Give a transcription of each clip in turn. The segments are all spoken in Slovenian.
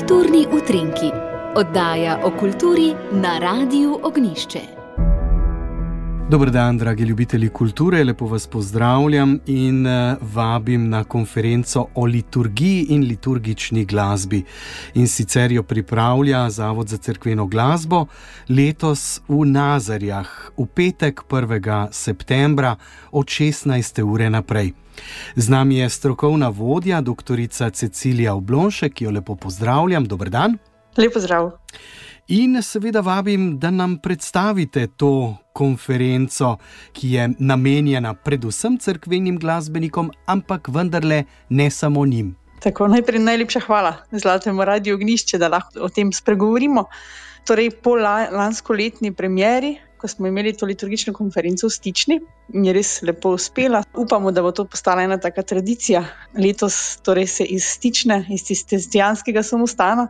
Kulturni utrinki, oddaja o kulturi na Radiu Ognišče. Dobro dan, dragi ljubitelji kulture, lepo vas pozdravljam in uh, vabim na konferenco o liturgiji in liturgični glasbi. In sicer jo pripravlja Zavod za crkveno glasbo letos v Nazarjah, v petek 1. septembra od 16. ure naprej. Z nami je strokovna vodja, dr. Cecilija Oblonšek, ki jo lepo pozdravljam. Dobr dan. Lepo zdrav. In seveda vabim, da nam predstavite to konferenco, ki je namenjena predvsem crkvenim glasbenikom, ampak vendarle ne samo njim. Tako najprej najlepša hvala Zlatemu radiju Ognišče, da lahko o tem spregovorimo. Torej, po lansko letni premjeri ko smo imeli to liturgično konferenco v Stični in je res lepo uspela. Upamo, da bo to postala ena taka tradicija. Letos torej se iz Stične, iz Tistijanskega samostana,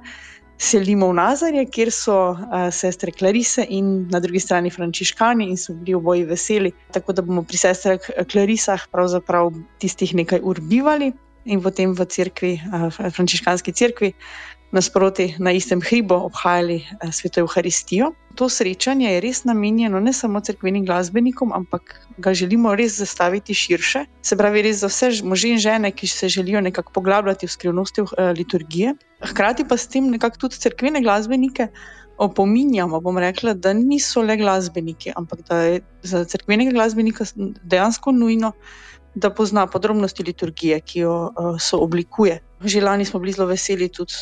selimo v Nazarje, kjer so uh, sestre Klarise in na drugi strani Frančiškani in so bili oboji veseli. Tako da bomo pri sestrah Klarisah pravzaprav tistih nekaj ur bivali. In potem v cerkvi, frančiškanski cerkvi, nasproti na istem hribu obhajali eh, sveto Euharistijo. To srečanje je res namenjeno ne samo crkvenim glasbenikom, ampak ga želimo res zastaviti širše. Se pravi, res za vse može in žene, ki se želijo nekako poglabljati v skrivnosti eh, liturgije. Hkrati pa s tem nekako tudi crkvene glasbenike. Opominjamo, bom rekla, da niso le glasbeniki, ampak da je za crkvenega glasbenika dejansko nujno, da pozna podrobnosti liturgije, ki jo uh, so oblikuje. Že lani smo bili zelo veseli tudi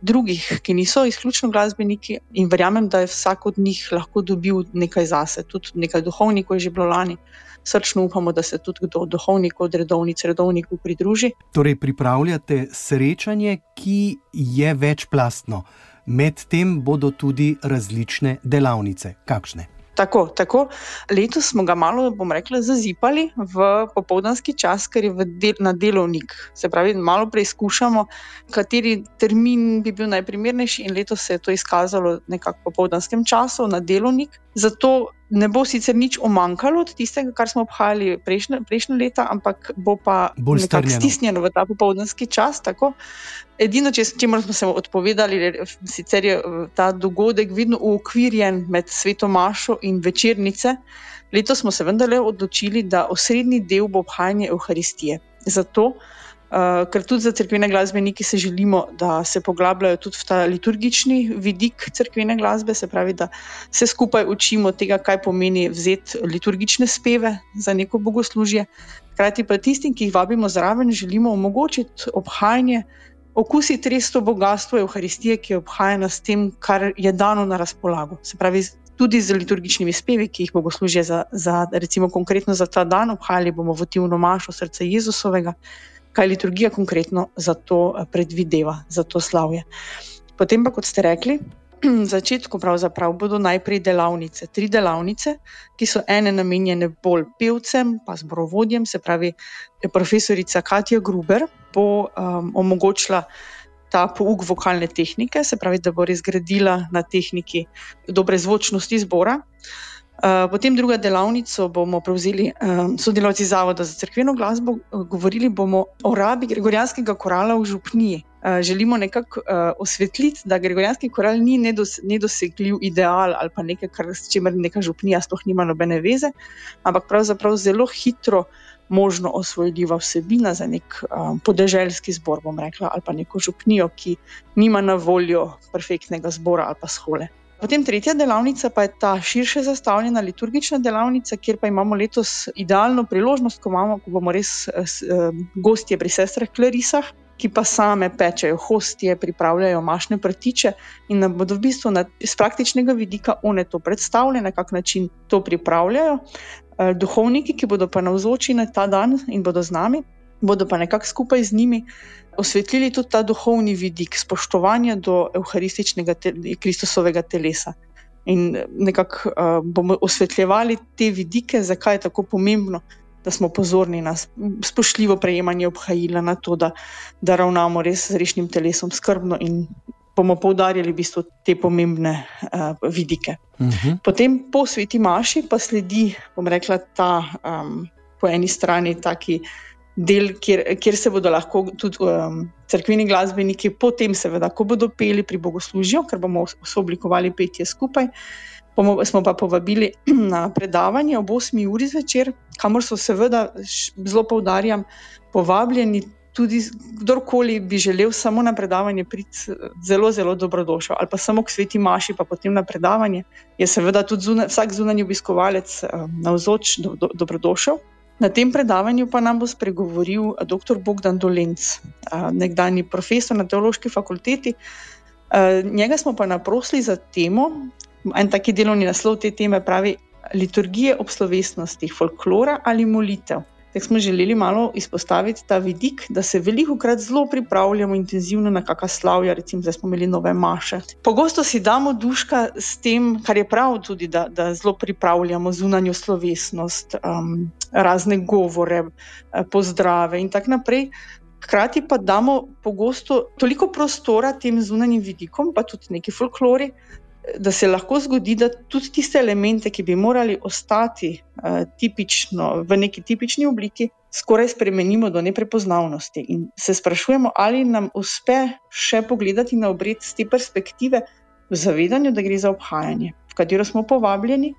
drugih, ki niso izključno glasbeniki, in verjamem, da je vsak od njih lahko dobil nekaj zase, tudi nekaj duhovnikov je že bilo lani. Srčno upamo, da se tudi kdo od duhovnikov, od redovnic, redovnikov pridruži. Torej, pripravljate srečanje, ki je večplastno, medtem bodo tudi različne delavnice. Kakšne? Tako, tako. Letos smo ga malo, bom rekla, zazipali v popoldanski čas, ker je del, na delovnik. Se pravi, malo preizkušamo, kateri termin bi bil najprimernejši, in letos se je to izkazalo nekako v popoldanskem času na delovnik. Zato ne bo sicer nič omankalo od tistega, kar smo obhajali prejšnje, prejšnje leta, ampak bo pa nekako stisnjeno v ta popoldanski čas. Tako. Edino, če smo se odpovedali, sicer je ta dogodek vedno ukvirjen med svetomašo in večernice. Letos smo se vendarle odločili, da osrednji del bo obhajanje Euharistije. Zato, Uh, ker tudi za crkvene glasbenike se želimo, da se poglabljajo tudi v ta liturgični vidik crkvene glasbe, se pravi, da se skupaj učimo tega, kaj pomeni vzeti liturgične speve za neko bogoslužje. Hkrati pa tistim, ki jih vabimo zraven, želimo omogočiti obhajanje, okusiti res to bogatstvo Euharistije, ki je obhajena s tem, kar je dano na razpolago. Se pravi, tudi z liturgičnimi spevi, ki jih bogoslužje za, za recimo konkretno za ta dan obhajali, bomo votivno mašo srca Jezusovega kaj liturgija konkretno za to eh, predvideva, za to slavje. Potem pa, kot ste rekli, na začetku bodo najprej delavnice, tri delavnice, ki so ene namenjene bolj pevcem, pa zborovodjem, se pravi, profesorica Katja Gruber bo um, omogočila. Ta pouk vokalne tehnike, se pravi, da bo res gradila na tehniki dobre zvočnosti zbora. Eh, potem druga delavnica bomo prevzeli um, sodelavci Zavoda za crkveno glasbo, eh, govorili bomo o rabi gregorijanskega korala v župniji. Želimo nekako osvetliti, da gregorijanski koral ni nedos, nedosegljiv ideal ali pa nekaj, kar, s čimer neka župnija sploh nima nobene veze, ampak pravzaprav zelo hitro možno osvojljiva vsebina za nek um, podeželjski zbor, bom rekla, ali pa neko župnijo, ki nima na voljo perfektnega zbora ali pa shole. Potem tretja delavnica pa je ta širše zastavljena liturgična delavnica, kjer pa imamo letos idealno priložnost, ko, imamo, ko bomo res eh, gostje pri sestrah Klarisah, ki pa same pečejo hostje, pripravljajo mašne prtiče in nam bodo v bistvu na, z praktičnega vidika one to predstavljene, na kak način to pripravljajo. Eh, duhovniki, ki bodo pa navzoči na ta dan in bodo z nami, bodo pa nekako skupaj z njimi osvetlili tudi ta duhovni vidik spoštovanja do evharističnega te, Kristusovega telesa. In nekako uh, bomo osvetljevali te vidike, zakaj je tako pomembno, da smo pozorni na spoštljivo prejemanje obhajila, na to, da, da ravnamo res z rešnim telesom skrbno in bomo poudarjali v bistvu te pomembne uh, vidike. Uh mhm. -huh. Potem po sveti Maši pa sledi, bom rekla, ta um, po eni strani taki del, kjer, kjer se bodo lahko tudi um, crkveni glasbeniki, potem, seveda, ko bodo peli pri bogoslužju, ker bomo oblikovali petje skupaj. Bomo, smo pa povabili na predavanje ob 8. uri zvečer, kamor so, seveda, zelo poudarjam, povabljeni tudi kdorkoli bi želel samo na predavanje priti, zelo, zelo dobrodošel, ali pa samo k sveti Maši, pa potem na predavanje, je seveda tudi zuna, vsak zunanji obiskovalec um, navzoč do, do, dobrodošel. Na tem predavanju pa nam bo spregovoril dr. Bogdan Dolenc, uh, nekdani profesor na teološki fakulteti. Uh, njega smo pa naprosili za temo, en taki delovni naslov te teme pravi: Liturgije ob slovesnostih, folklora ali molitev. Tako smo želeli malo izpostaviti ta vidik, da se veliko krat zelo pripravljamo intenzivno na kakšna slavja, recimo zdaj smo imeli nove maše. Pogosto si damo duška s tem, kar je prav tudi, da, da zelo pripravljamo zunanjo slovesnost, um, razne govore, eh, pozdrave in tako naprej. Hkrati pa damo pogosto toliko prostora tem zunanjim vidikom, pa tudi neki folklori, da se lahko zgodi, da tudi tiste elemente, ki bi morali ostati uh, tipično, v neki tipični obliki, skoraj spremenimo do neprepoznavnosti. In se sprašujemo, ali nam uspe še pogledati na obred z te perspektive, v zavedanju, da gre za obhajanje, v katero smo povabljeni.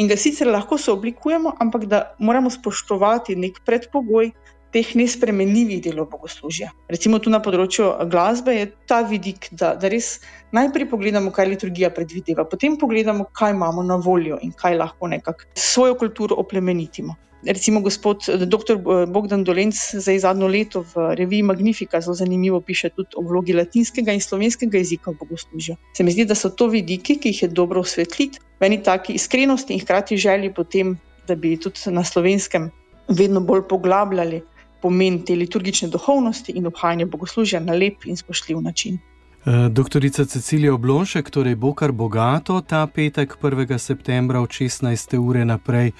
In ga sicer lahko sooblikujemo, ampak da moramo spoštovati nek predpogoj, teh nespremenljivih delov bogoslužja. Recimo tu na področju glasbe je ta vidik, da, da res najprej pogledamo, kaj liturgija predvideva, potem pogledamo, kaj imamo na voljo in kaj lahko nekako svojo kulturo oplemenitimo. Recimo, gospod dr. Bogdan Dolenc za zadnjo leto v reviji Magnifica zelo zanimivo piše tudi o vlogi latinskega in slovenskega jezika v bogoslužju. Se mi zdi, da so to vidiki, ki jih je dobro osvetliti, v eni taki iskrenosti in hkrati želji potem, da bi tudi na slovenskem vedno bolj poglabljali pomen te liturgične duhovnosti in obhajanja bogoslužja na lep in spoštljiv način. Eh, doktorica Cecilija Oblonšek, torej bo kar bogato ta petek 1. septembra od 16. ure naprej.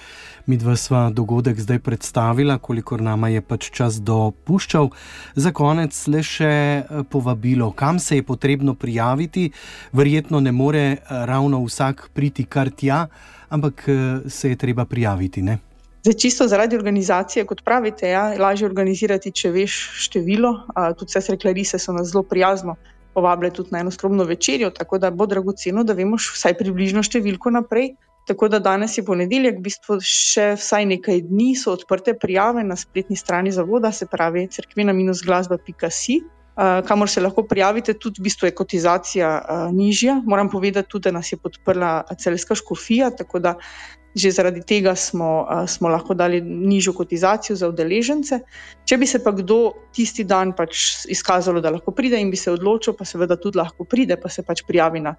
Mi dva sva dogodek zdaj predstavila, kolikor nama je pač čas dopuščal. Za konec le še eh, povabilo, kam se je potrebno prijaviti. Verjetno ne more eh, ravno vsak priti kar tja, ampak se je treba prijaviti. Ne? Zdaj, čisto zaradi organizacije, kot pravite, ja, je lažje organizirati, če veš število. Tudi vse reklarise so nas zelo prijazno povabile na eno skromno večerjo, tako da bo dragoceno, da vemo vsaj približno številko naprej. Tako da danes je ponedeljek, v bistvu še vsaj nekaj dni so odprte prijave na spletni strani zavoda, se pravi crkvena-glasba.si. Kamor se lahko prijavite, tudi v bistvu je kotizacija uh, nižja. Moram povedati tudi, da nas je podprla celska škofija, tako da Že zaradi tega smo, smo lahko dali nižjo kotizacijo za udeležence. Če bi se pa kdo tisti dan pač izkazalo, da lahko pride in bi se odločil, pa seveda tudi lahko pride, pa se pač prijavi na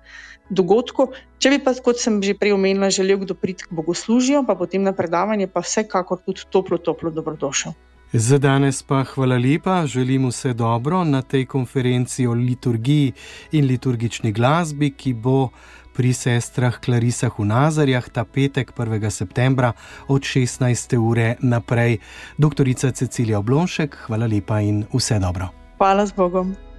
dogodku. Če bi pa, kot sem že prej omenila, želel kdo priti k bogoslužju, pa potem na predavanje, pa vsekakor tudi toplo, toplo dobrodošel. Za danes pa hvala lepa, želim vse dobro na tej konferenci o liturgiji in liturgični glasbi, ki bo pri sestrah Klarisah v Nazarjah ta petek 1. septembra od 16. ure naprej. Doktorica Cecilija Oblonšek, hvala lepa in vse dobro. Hvala z Bogom.